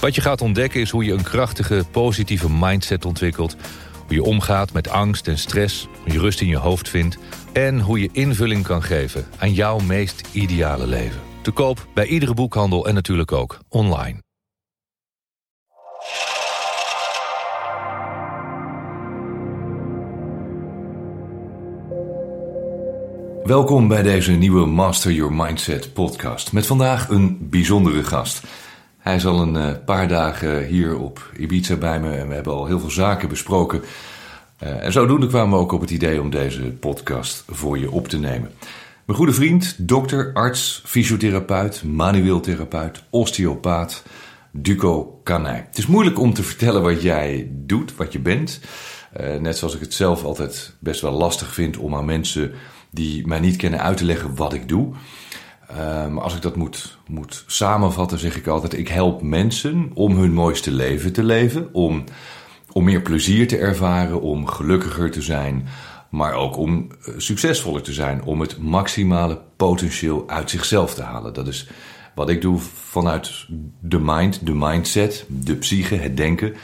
Wat je gaat ontdekken is hoe je een krachtige, positieve mindset ontwikkelt. Hoe je omgaat met angst en stress, hoe je rust in je hoofd vindt... en hoe je invulling kan geven aan jouw meest ideale leven. Te koop bij iedere boekhandel en natuurlijk ook online. Welkom bij deze nieuwe Master Your Mindset podcast. Met vandaag een bijzondere gast. Hij is al een eh, paar dagen hier op Ibiza bij me en we hebben al heel veel zaken besproken. Uh, en zodoende kwamen we ook op het idee om deze podcast voor je op te nemen. Mijn goede vriend, dokter, arts, fysiotherapeut, manueel therapeut, osteopaat, Duco Kanij. Het is moeilijk om te vertellen wat jij doet, wat je bent. Uh, net zoals ik het zelf altijd best wel lastig vind om aan mensen die mij niet kennen uit te leggen wat ik doe. Maar als ik dat moet, moet samenvatten, zeg ik altijd: ik help mensen om hun mooiste leven te leven, om, om meer plezier te ervaren, om gelukkiger te zijn, maar ook om uh, succesvoller te zijn, om het maximale potentieel uit zichzelf te halen. Dat is wat ik doe vanuit de mind, de mindset, de psyche, het denken.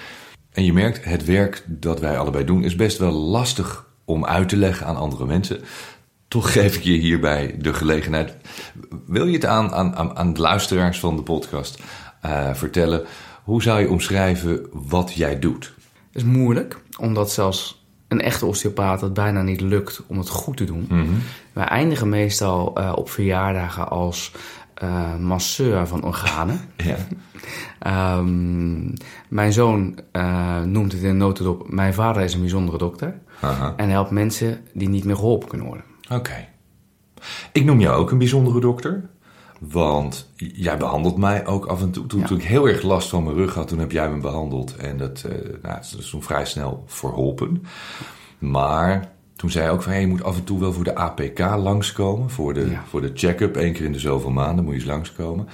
En je merkt, het werk dat wij allebei doen is best wel lastig om uit te leggen aan andere mensen. Toch geef ik je hierbij de gelegenheid. Wil je het aan, aan, aan de luisteraars van de podcast uh, vertellen? Hoe zou je omschrijven wat jij doet? Het is moeilijk, omdat zelfs een echte osteopaat het bijna niet lukt om het goed te doen. Mm -hmm. Wij eindigen meestal uh, op verjaardagen als uh, masseur van organen. ja. um, mijn zoon uh, noemt het in een notendop... mijn vader is een bijzondere dokter. Aha. En helpt mensen die niet meer geholpen kunnen worden. Oké. Okay. Ik noem jou ook een bijzondere dokter. Want jij behandelt mij ook af en toe. Toen, ja. toen ik heel erg last van mijn rug had, toen heb jij me behandeld. En dat, uh, nou, dat is toen vrij snel verholpen. Maar toen zei hij ook van, hey, je moet af en toe wel voor de APK langskomen. Voor de, Ja. voor de check-up, één keer in de zoveel maanden moet je eens langskomen.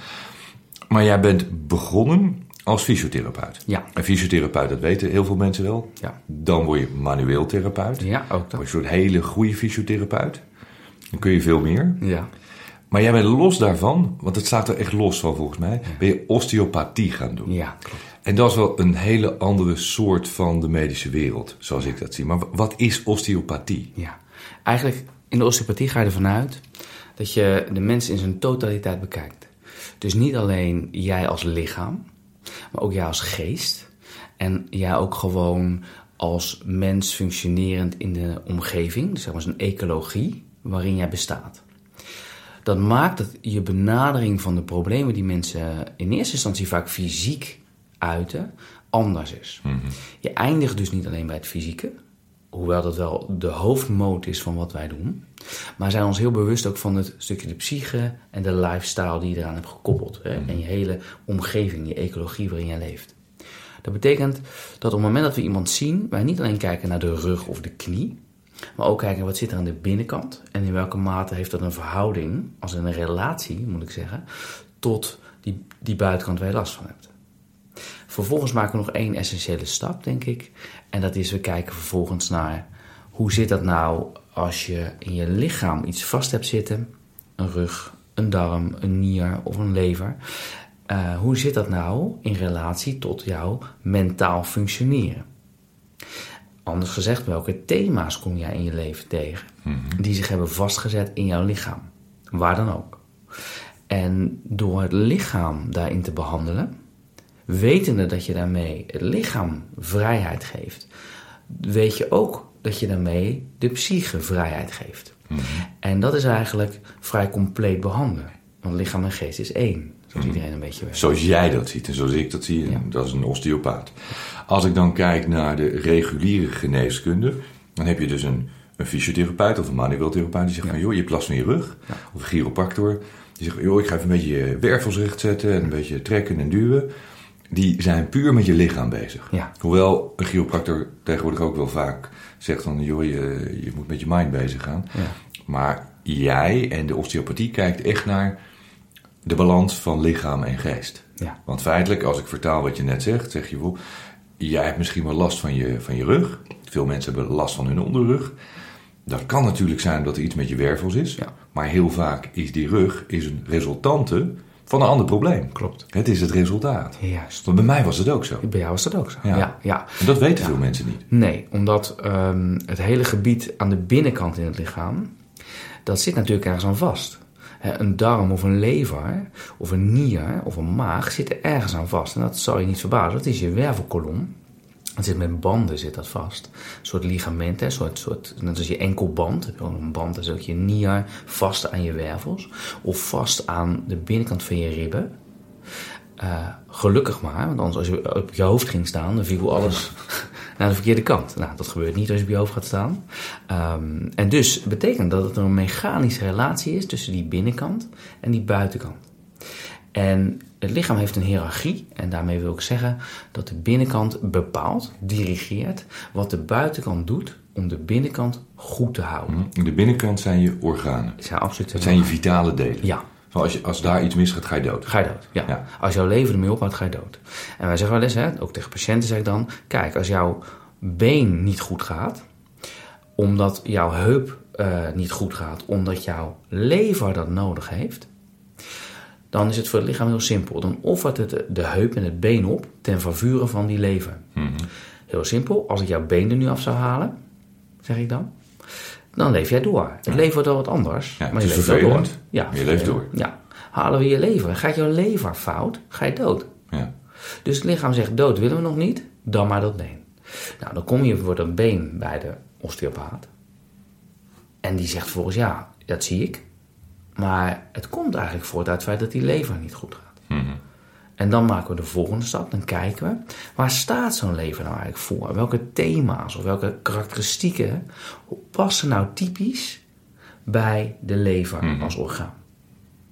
Maar jij bent begonnen als fysiotherapeut. Ja. En fysiotherapeut, dat weten heel veel mensen wel. Ja. Dan word je manueel therapeut. Ja, ook dat. word je een soort hele goede fysiotherapeut. Dan kun je veel meer. Ja. Maar jij bent los daarvan, want het staat er echt los van volgens mij, ben je osteopathie gaan doen. Ja, klopt. En dat is wel een hele andere soort van de medische wereld, zoals ik dat zie. Maar wat is osteopathie? Ja. Eigenlijk, in de osteopathie ga je ervan uit dat je de mens in zijn totaliteit bekijkt. Dus niet alleen jij als lichaam, maar ook jij als geest. En jij ook gewoon als mens functionerend in de omgeving, dus zeg maar zo'n ecologie waarin jij bestaat. Dat maakt dat je benadering van de problemen die mensen in eerste instantie vaak fysiek uiten, anders is. Mhm. Je eindigt dus niet alleen bij het fysieke, hoewel dat wel de hoofdmoot is van wat wij doen, maar zijn ons heel bewust ook van het stukje de psyche en de lifestyle die je eraan hebt gekoppeld. Hè? En je hele omgeving, je ecologie waarin je leeft. Dat betekent dat op het moment dat we iemand zien, wij niet alleen kijken naar de rug of de knie, maar ook kijken wat zit er aan de binnenkant en in welke mate heeft dat een verhouding, als een relatie moet ik zeggen, tot die, die buitenkant waar je last van hebt. Vervolgens maken we nog één essentiële stap, denk ik. En dat is, we kijken vervolgens naar hoe zit dat nou als je in je lichaam iets vast hebt zitten. Een rug, een darm, een nier of een lever. Uh, hoe zit dat nou in relatie tot jouw mentaal functioneren? Anders gezegd, welke thema's kom jij in je leven tegen Mhm. die zich hebben vastgezet in jouw lichaam? Waar dan ook. En door het lichaam daarin te behandelen, wetende dat je daarmee het lichaam vrijheid geeft, weet je ook dat je daarmee de psyche vrijheid geeft. Mhm. En dat is eigenlijk vrij compleet behandelen. Want lichaam en geest is één, zoals iedereen een beetje weet. Zoals jij dat ziet en zoals ik dat zie, Ja. dat is een osteopaat. Als ik dan kijk naar de reguliere geneeskunde, dan heb je dus een, een fysiotherapeut of een manueel therapeut die zegt van joh, je hebt last van je rug. Of een chiropractor die zegt joh, ik ga even een beetje je wervels recht zetten en een beetje trekken en duwen. die zijn puur met je lichaam bezig. Hoewel een chiropractor tegenwoordig ook wel vaak zegt van... joh, je, je moet met je mind bezig gaan. Ja. Maar jij en de osteopathie kijkt echt naar de balans van lichaam en geest. Ja. Want feitelijk, als ik vertaal wat je net zegt, zeg je wel... jij hebt misschien wel last van je, van je rug. Veel mensen hebben last van hun onderrug. Dat kan natuurlijk zijn dat er iets met je wervels is. Ja. Maar heel vaak is die rug is een resultante van een ander probleem. Klopt. Het is het resultaat. Juist. Want bij mij was het ook zo. Bij jou is dat ook zo. Ja. Ja, ja. En dat weten veel mensen niet. Nee, omdat ehm, het hele gebied aan de binnenkant in het lichaam, dat zit natuurlijk ergens aan vast. Een darm of een lever of een nier of een maag zit er ergens aan vast. En dat zal je niet verbazen, dat is je wervelkolom. Het zit met banden zit dat vast. Een soort ligament, hè, een soort, soort, net als je enkelband. Ook een band, dan zit je nier vast aan je wervels. Of vast aan de binnenkant van je ribben. Eh, gelukkig maar, want anders als je op je hoofd ging staan, dan viel alles naar de verkeerde kant. Nou, dat gebeurt niet als je op je hoofd gaat staan. Ehm, en dus betekent dat het een mechanische relatie is tussen die binnenkant en die buitenkant. En het lichaam heeft een hiërarchie en daarmee wil ik zeggen dat de binnenkant bepaalt, dirigeert wat de buitenkant doet om de binnenkant goed te houden. De binnenkant zijn je organen. Dat zijn absoluut Dat zijn je vitale delen. Ja, Van Als, je, als daar iets misgaat, ga je dood. Ga je dood, ja. Ja. Als jouw leven ermee ophoudt, ga je dood. En wij zeggen wel eens, hè, ook tegen patiënten zeg ik dan... Kijk, als jouw been niet goed gaat... omdat jouw heup eh, niet goed gaat... omdat jouw lever dat nodig heeft... dan is het voor het lichaam heel simpel. Dan offert het de heup en het been op... ten favure van die lever. Heel simpel, als ik jouw been er nu af zou halen... zeg ik dan... dan leef jij door. Het leven wordt wel wat anders, Ja, maar je leeft wel door. Ja, je leeft door. ja. Halen we je lever. Gaat jouw lever fout, ga je dood. Ja. Dus het lichaam zegt dood willen we nog niet, dan maar dat been. Nou, dan kom je voor dat been bij de osteopaat. En die zegt volgens ja, dat zie ik. Maar het komt eigenlijk voort uit het feit dat die lever niet goed gaat. En dan maken we de volgende stap. Dan kijken we, waar staat zo'n lever nou eigenlijk voor? Welke thema's of welke karakteristieken passen nou typisch bij de lever als orgaan?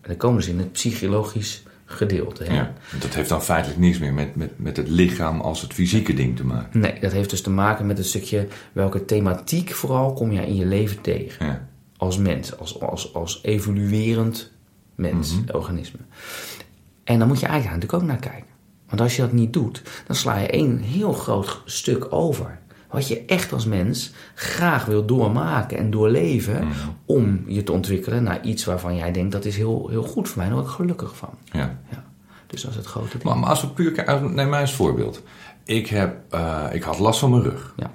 En dan komen ze in het psychologisch gedeelte. Hè? Ja. Dat heeft dan feitelijk niets meer met, met, met het lichaam als het fysieke ding te maken. Nee, dat heeft dus te maken met een stukje welke thematiek vooral kom jij in je leven tegen. Ja. Als mens, als, als, als evoluerend mens, organisme. En dan moet je eigenlijk natuurlijk ook naar kijken. Want als je dat niet doet, dan sla je één heel groot stuk over. Wat je echt als mens graag wil doormaken en doorleven om je te ontwikkelen naar iets waarvan jij denkt dat is heel, heel goed voor mij, daar word ik gelukkig van. Ja. Ja. Dus dat is het grote ding. Maar, maar als we puur kijken, neem mij als voorbeeld. Ik, heb, eh, ik had last van mijn rug. Ja.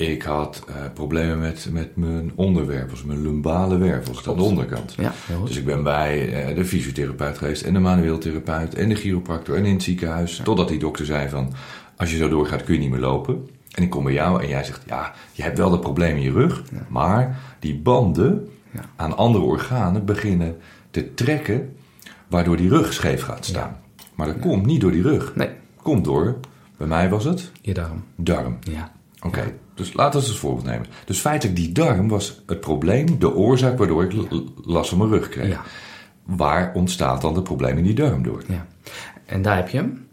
Ik had eh, problemen met, met mijn onderwervels, mijn lumbale wervels aan de onderkant. Ja. Dus ik ben bij eh, de fysiotherapeut geweest en de manueel therapeut en de chiropractor en in het ziekenhuis. Totdat die dokter zei van, als je zo doorgaat kun je niet meer lopen. En ik kom bij jou en jij zegt, ja, je hebt wel dat probleem in je rug. Maar die banden aan andere organen beginnen te trekken, waardoor die rug scheef gaat staan. Maar dat komt niet door die rug. Nee, Komt door, bij mij was het, je darm. darm. Ja. Oké, dus laten we het als voorbeeld nemen. Dus feitelijk die darm was het probleem, de oorzaak waardoor ik last van mijn rug kreeg. Ja. Waar ontstaat dan het probleem in die darm door? Ja. En daar heb je hem.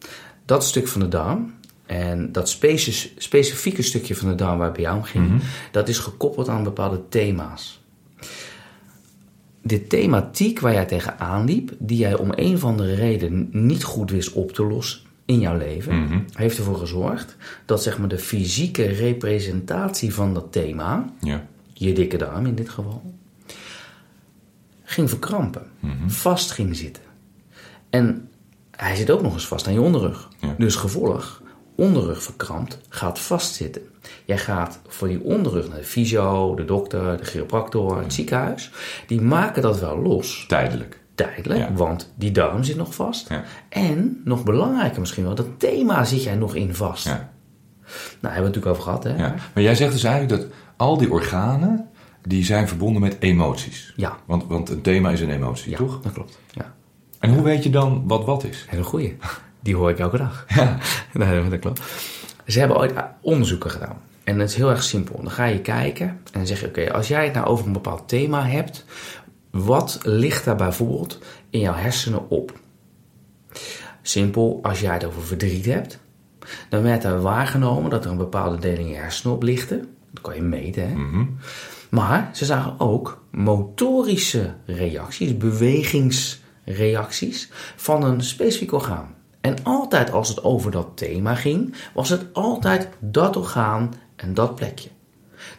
Dat stuk van de darm. En dat specie- specifieke stukje van de darm waar het bij jou om ging, dat is gekoppeld aan bepaalde thema's. De thematiek waar jij tegenaan liep, die jij om een of andere reden niet goed wist op te lossen in jouw leven, heeft ervoor gezorgd dat zeg maar, de fysieke representatie van dat thema, Ja. je dikke darm in dit geval, ging verkrampen, vast ging zitten. En hij zit ook nog eens vast aan je onderrug. Ja. Dus gevolg, onderrug verkrampt, gaat vastzitten. Jij gaat voor die onderrug naar de fysio, de dokter, de chiropractor, het ziekenhuis. Die maken dat wel los, Tijdelijk. Tijdelijk, Ja. want die darm zit nog vast. Ja. En, nog belangrijker misschien wel, dat thema zit jij nog in vast. Ja. Nou, hebben we het natuurlijk over gehad, hè? Ja. Maar jij zegt dus eigenlijk dat al die organen, die zijn verbonden met emoties. Ja. Want, want een thema is een emotie, Ja, toch? dat klopt. Ja. En hoe weet je dan wat wat is? Hele goeie. Die hoor ik elke dag. nee, dat klopt. Ze hebben ooit onderzoeken gedaan. En het is heel erg simpel. Dan ga je kijken en dan zeg je: Oké, als jij het nou over een bepaald thema hebt, wat ligt daar bijvoorbeeld in jouw hersenen op? Simpel, als jij het over verdriet hebt, dan werd er waargenomen dat er een bepaalde deling in je hersenen oplichten. Dat kan je meten, hè? Maar ze zagen ook motorische reacties, bewegingsreacties van een specifiek orgaan. En altijd als het over dat thema ging, was het altijd dat orgaan en dat plekje.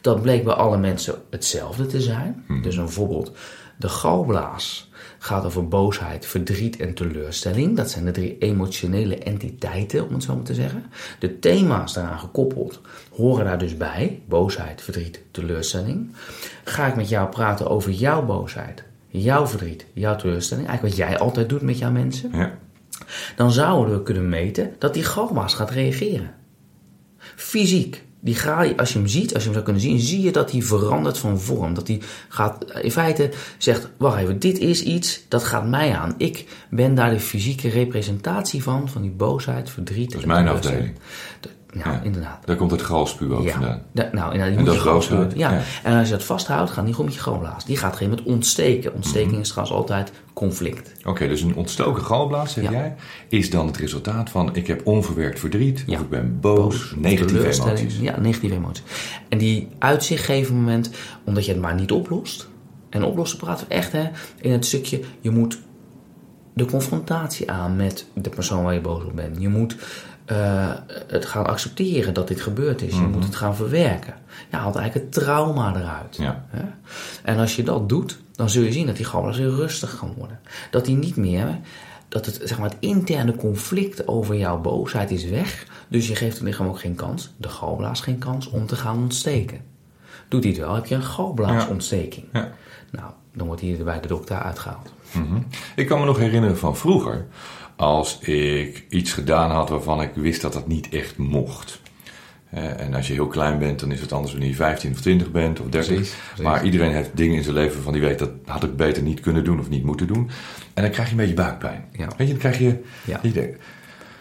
Dat bleek bij alle mensen hetzelfde te zijn. Dus een voorbeeld, de galblaas gaat over boosheid, verdriet en teleurstelling. Dat zijn de drie emotionele entiteiten, om het zo maar te zeggen. De thema's daaraan gekoppeld horen daar dus bij. Boosheid, verdriet, teleurstelling. Ga ik met jou praten over jouw boosheid, jouw verdriet, jouw teleurstelling. Eigenlijk wat jij altijd doet met jouw mensen. Ja. Dan zouden we kunnen meten dat die galblaas gaat reageren. Fysiek. Die ga, als je hem ziet, als je hem zou kunnen zien, zie je dat hij verandert van vorm. Dat hij gaat, in feite zegt, wacht even, dit is iets, dat gaat mij aan. Ik ben daar de fysieke representatie van, van die boosheid, verdriet. Dat is mijn afdeling. Ja, ja, inderdaad. Daar komt het galspuw ook ja. vandaan. Da, nou, inderdaad, die en moet dat je galspuw. Ja. ja. En als je dat vasthoudt, gaat niet goed met je galblaas. Die gaat op een gegeven moment ontsteken. Ontsteking Mhm. is trouwens altijd conflict. Oké, okay, dus een ontstoken galblaas, zeg jij, is dan het resultaat van ik heb onverwerkt verdriet, of ik ben boos, Boos, negatieve emoties. Ja, negatieve emoties. En die uit zich geven moment, omdat je het maar niet oplost. En oplossen praten we echt hè, in het stukje, je moet de confrontatie aan met de persoon waar je boos op bent. Je moet eh, het gaan accepteren dat dit gebeurd is. Je moet het gaan verwerken. Je haalt eigenlijk het trauma eruit. Ja. Hè? En als je dat doet, dan zul je zien dat die galblaas weer rustig kan worden. Dat die niet meer, dat het, zeg maar, het interne conflict over jouw boosheid is weg. Dus je geeft het lichaam ook geen kans, de galblaas geen kans om te gaan ontsteken. Doet hij het wel, heb je een galblaasontsteking. Ja. Nou, dan wordt hij bij de dokter uitgehaald. Mhm. Ik kan me nog herinneren van vroeger, als ik iets gedaan had waarvan ik wist dat dat niet echt mocht. En als je heel klein bent, dan is het anders wanneer je 15 of 20 bent of 30. Precies, precies. Maar iedereen heeft dingen in zijn leven van die weet dat had ik beter niet kunnen doen of niet moeten doen. En dan krijg je een beetje buikpijn. Ja. Weet je, dan krijg je, Ja. je denkt,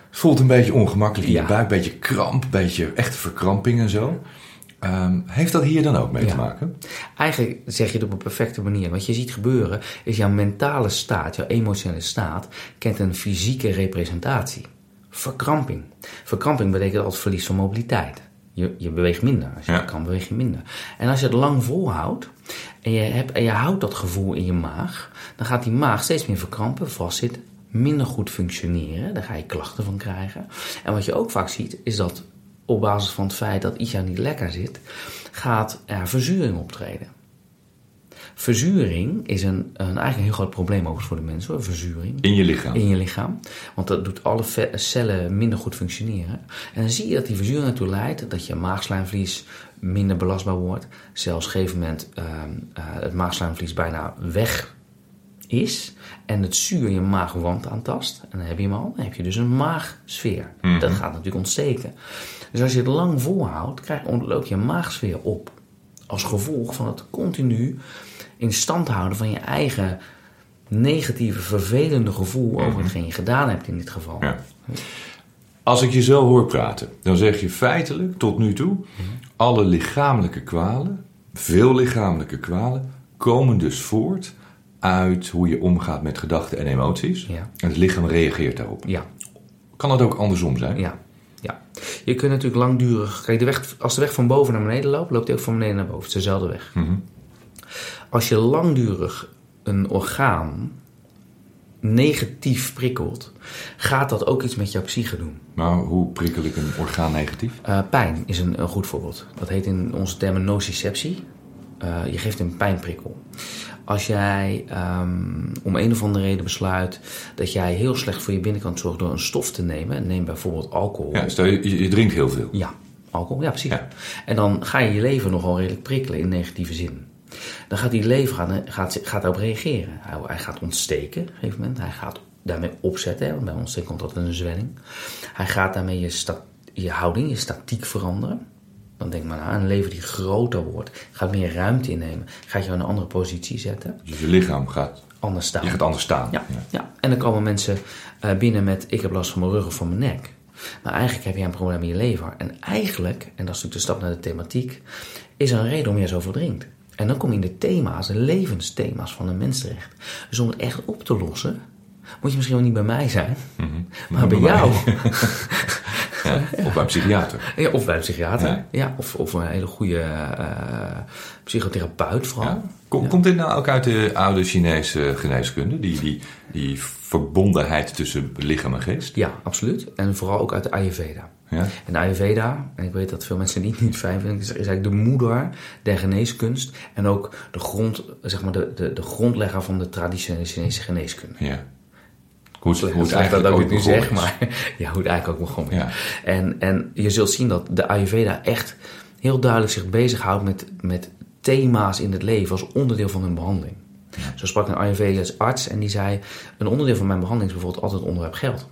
het voelt een beetje ongemakkelijk in Ja. je buik, een beetje kramp, beetje echte verkramping en zo. Ehm, heeft dat hier dan ook mee Ja. te maken? Eigenlijk zeg je het op een perfecte manier. Wat je ziet gebeuren is jouw mentale staat, jouw emotionele staat, kent een fysieke representatie. Verkramping. Verkramping betekent altijd verlies van mobiliteit. Je, je beweegt minder. Als je Ja. kan, beweeg je minder. En als je het lang volhoudt en je, hebt, en je houdt dat gevoel in je maag, dan gaat die maag steeds meer verkrampen, vastzitten, minder goed functioneren. Daar ga je klachten van krijgen. En wat je ook vaak ziet, is dat op basis van het feit dat iets jou niet lekker zit, gaat er verzuring optreden. Verzuring is een, een, eigenlijk een heel groot probleem overigens voor de mensen hoor, verzuring In je lichaam. in je lichaam. Want dat doet alle cellen minder goed functioneren. En dan zie je dat die verzuring ertoe leidt dat je maagslijmvlies minder belastbaar wordt. Zelfs op een gegeven moment ehm, eh, het maagslijmvlies bijna weg is. En het zuur je maagwand aantast. En dan heb je hem al. Dan heb je dus een maagsfeer. Dat gaat natuurlijk ontsteken. Dus als je het lang volhoudt, krijg, loop je maagsfeer op. Als gevolg van het continu in stand houden van je eigen negatieve, vervelende gevoel over hetgeen je gedaan hebt in dit geval. Ja. Als ik je zo hoor praten, dan zeg je feitelijk tot nu toe: alle lichamelijke kwalen, veel lichamelijke kwalen, komen dus voort uit hoe je omgaat met gedachten en emoties. Ja. En het lichaam reageert daarop. Ja, Kan het ook andersom zijn? ja, ja. Je kunt natuurlijk langdurig... Kijk, de weg, als de weg van boven naar beneden loopt, loopt hij ook van beneden naar boven. Het is dezelfde weg. Als je langdurig een orgaan negatief prikkelt, gaat dat ook iets met jouw psyche doen. Maar hoe prikkel ik een orgaan negatief? Eh, pijn is een, een goed voorbeeld. Dat heet in onze termen nociceptie. Eh, je geeft een pijnprikkel. Als jij ehm, om een of andere reden besluit dat jij heel slecht voor je binnenkant zorgt door een stof te nemen, neem bijvoorbeeld alcohol. Ja, stel je, je, drinkt heel veel. Ja, alcohol, ja precies. Ja. En dan ga je je lever nogal redelijk prikkelen in negatieve zin. Dan gaat die lever gaan, gaat, gaat daarop reageren. Hij, hij gaat ontsteken op een gegeven moment. Hij gaat daarmee opzetten, hè, want bij ontsteking komt altijd een zwelling. Hij gaat daarmee je, sta, je houding, je statiek veranderen. Dan denk maar aan een lever die groter wordt, gaat meer ruimte innemen, gaat je in een andere positie zetten, Dus je lichaam gaat, anders staan. je gaat anders staan. Ja, ja. en dan komen mensen eh, binnen met: Ik heb last van mijn rug of van mijn nek. Maar eigenlijk heb je een probleem in je lever. En eigenlijk, en dat is natuurlijk de stap naar de thematiek, is er een reden om je zo verdrinkt. En dan kom je in de thema's, de levensthema's van een mens terecht. Dus om het echt op te lossen, moet je misschien wel niet bij mij zijn, Mhm. maar bij mij. jou. Ja, Of bij een psychiater. Ja, of bij een psychiater. Ja. Ja. of, of een hele goede eh, psychotherapeut vooral. Kom- Komt dit nou ook uit de oude Chinese geneeskunde? Die, die, die verbondenheid tussen lichaam en geest? Ja, absoluut. En vooral ook uit de Ayurveda. Ja? En de Ayurveda, en ik weet dat veel mensen die het niet fijn vinden, is eigenlijk de moeder der geneeskunst. En ook de, grond, zeg maar de, de, de grondlegger van de traditionele Chinese geneeskunde. ja. Hoe het, hoe het Slecht dat eigenlijk ik het nu ook zeg, maar ja, hoe het eigenlijk ook begonnen. Ja. En, en je zult zien dat de Ayurveda echt heel duidelijk zich bezighoudt met, met thema's in het leven als onderdeel van hun behandeling. Zo sprak een Ayurvedisch arts en die zei: Een onderdeel van mijn behandeling is bijvoorbeeld altijd het onderwerp geld.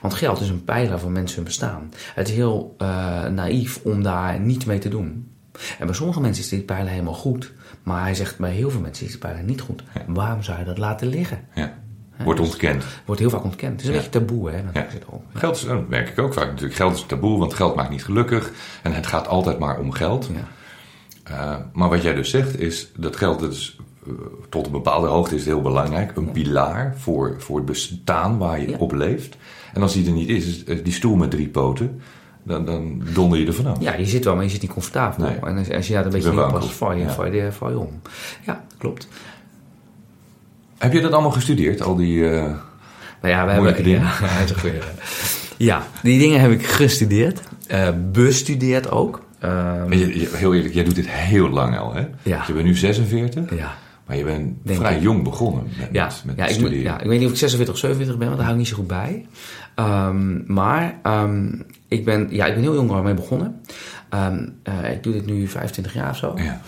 Want geld is een pijler van mensen hun bestaan. Het is heel eh, naïef om daar niets mee te doen. En bij sommige mensen is die pijler helemaal goed. Maar hij zegt bij heel veel mensen is die pijler niet goed. Waarom zou je dat laten liggen? Ja. Wordt ontkend. Wordt heel vaak ontkend. Het is een Ja. beetje taboe, hè? Ja. Geld is, dat merk ik ook vaak natuurlijk. Geld is taboe, want geld maakt niet gelukkig. En het gaat altijd maar om geld. Ja. Uh, maar wat jij dus zegt is dat geld dat is, uh, tot een bepaalde hoogte is het heel belangrijk. Een pilaar voor, voor het bestaan waar je op leeft. En als die er niet is, is uh, die stoel met drie poten, dan, dan donder je er vanaf. Ja, je zit wel, maar je zit niet comfortabel. Nee. En als, als je daar een beetje niet wankels. past, val je, val, je, val je om. Ja, klopt. Heb je dat allemaal gestudeerd, al die... uh, Nou ja, we Moeilijke hebben, dingen. Ja, ja, die dingen heb ik gestudeerd. eh, bestudeerd ook. Ehm, je, je- heel eerlijk, jij doet dit heel lang al, hè? Ja. Je bent nu 46, ja. maar je bent Denk vrij ik. jong begonnen met, Ja, met, ja, ik, studeren. ja, ik weet niet of ik 46 of 47 ben, want daar hou ik niet zo goed bij. Ehm, maar ehm, ik, ben, ja, ik ben heel jong mee begonnen. Ehm, eh, ik doe dit nu 25 jaar of zo. Ja.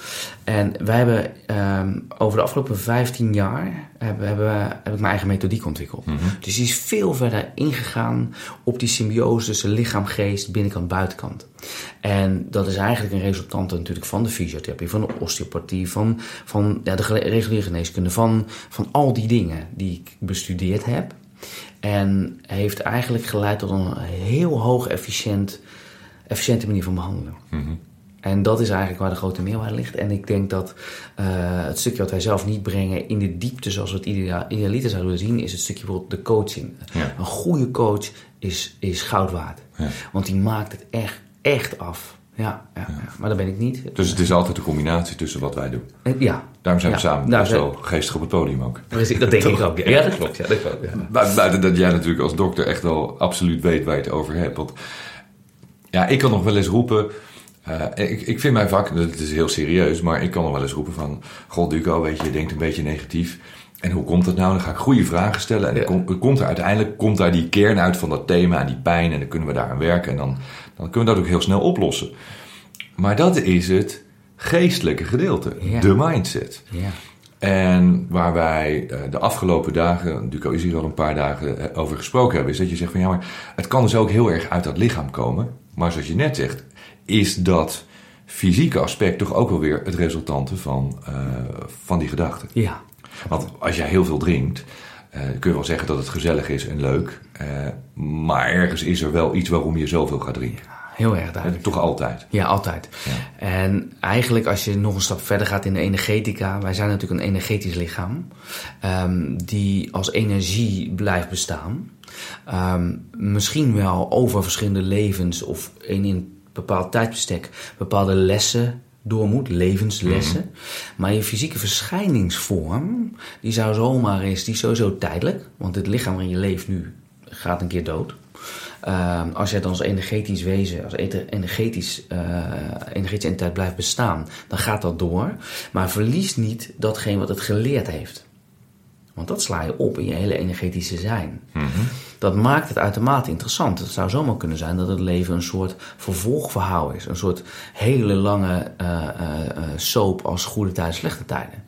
En wij hebben ehm, over de afgelopen 15 jaar hebben, hebben, heb ik mijn eigen methodiek ontwikkeld. Dus die is veel verder ingegaan op die symbiose tussen lichaam, geest, binnenkant, buitenkant. En dat is eigenlijk een resultante natuurlijk van de fysiotherapie, van de osteopathie, van, van ja, de reguliere geneeskunde, van, van al die dingen die ik bestudeerd heb. En heeft eigenlijk geleid tot een heel hoog efficiënt, efficiënte manier van behandelen. En dat is eigenlijk waar de grote meerwaarde ligt. En ik denk dat eh, het stukje wat wij zelf niet brengen in de diepte zoals we het idea- idealiter zouden willen zien, is het stukje bijvoorbeeld de coaching. Ja. Een goede coach is, is goud waard. Ja. Want die maakt het echt, echt af. Ja, ja, ja. maar dat ben ik niet. Dus het is altijd een combinatie tussen wat wij doen. Eh, Ja. Daarom zijn we Ja. samen Nou, wel geestig op het podium ook. Precies, dat denk ik ook. Ja, dat klopt. Ja, dat klopt buiten dat jij natuurlijk als dokter echt wel absoluut weet waar je het over hebt. Want ja, ik kan nog wel eens roepen. eh, ik, ik vind mijn vak, het is heel serieus, maar ik kan nog wel eens roepen van... God Duco, weet je, je denkt een beetje negatief. En hoe komt dat nou? Dan ga ik goede vragen stellen. En dan komt, er komt er uiteindelijk komt daar die kern uit van dat thema en die pijn. En dan kunnen we daaraan werken. En dan, dan kunnen we dat ook heel snel oplossen. Maar dat is het geestelijke gedeelte. Ja. De mindset. Ja. En waar wij eh, de afgelopen dagen, Duco is hier al een paar dagen eh, over gesproken hebben, is dat je zegt van ja, maar het kan dus ook heel erg uit dat lichaam komen. Maar zoals je net zegt, is dat fysieke aspect toch ook wel weer het resultante van, eh, van die gedachten. ja. Want als jij heel veel drinkt, eh, kun je wel zeggen dat het gezellig is en leuk. eh, maar ergens is er wel iets waarom je zoveel gaat drinken. Heel erg duidelijk. toch altijd. Ja, altijd. En eigenlijk als je nog een stap verder gaat in de energetica, wij zijn natuurlijk een energetisch lichaam, ehm, die als energie blijft bestaan. Ehm, misschien wel over verschillende levens of in een bepaald tijdsbestek bepaalde lessen door moet, levenslessen. Maar je fysieke verschijningsvorm, die zou zomaar eens, die is sowieso tijdelijk, want het lichaam waarin je leeft nu gaat een keer dood. Ehm, als jij dan als energetisch wezen, als energetisch, eh energetische entiteit blijft bestaan, dan gaat dat door. Maar verlies niet datgene wat het geleerd heeft. Want dat sla je op in je hele energetische zijn. Dat maakt het uitermate interessant. Het zou zomaar kunnen zijn dat het leven een soort vervolgverhaal is. Een soort hele lange eh, soap als goede tijden, slechte tijden.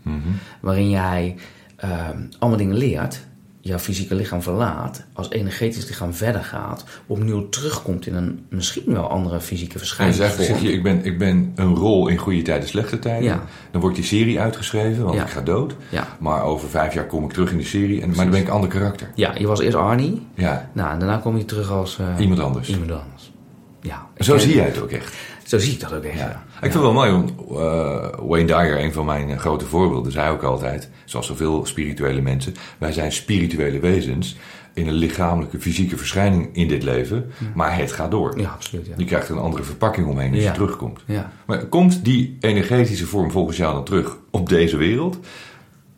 Waarin jij ehm, allemaal dingen leert, jouw fysieke lichaam verlaat, als energetisch lichaam verder gaat, opnieuw terugkomt in een misschien wel andere fysieke dus eigenlijk zeg je, ik ben, ik ben een rol in goede tijden, slechte tijden. Ja. Dan wordt die serie uitgeschreven, want Ja. ik ga dood. Maar over vijf jaar kom ik terug in die serie. En, maar dan ben ik een ander karakter. Ja, je was eerst Arnie. Ja, Nou, en daarna kom je terug als... eh, iemand anders. Iemand anders. Ja. Zo zie jij het ook echt. Zo zie ik dat ook echt. Ja. Ik vind het wel mooi, want uh, Wayne Dyer, een van mijn grote voorbeelden, zei ook altijd, zoals zoveel spirituele mensen, wij zijn spirituele wezens in een lichamelijke, fysieke verschijning in dit leven, maar het gaat door. Ja, absoluut. Ja. Je krijgt er een andere verpakking omheen als Ja. je terugkomt. Ja. Maar komt die energetische vorm volgens jou dan terug op deze wereld?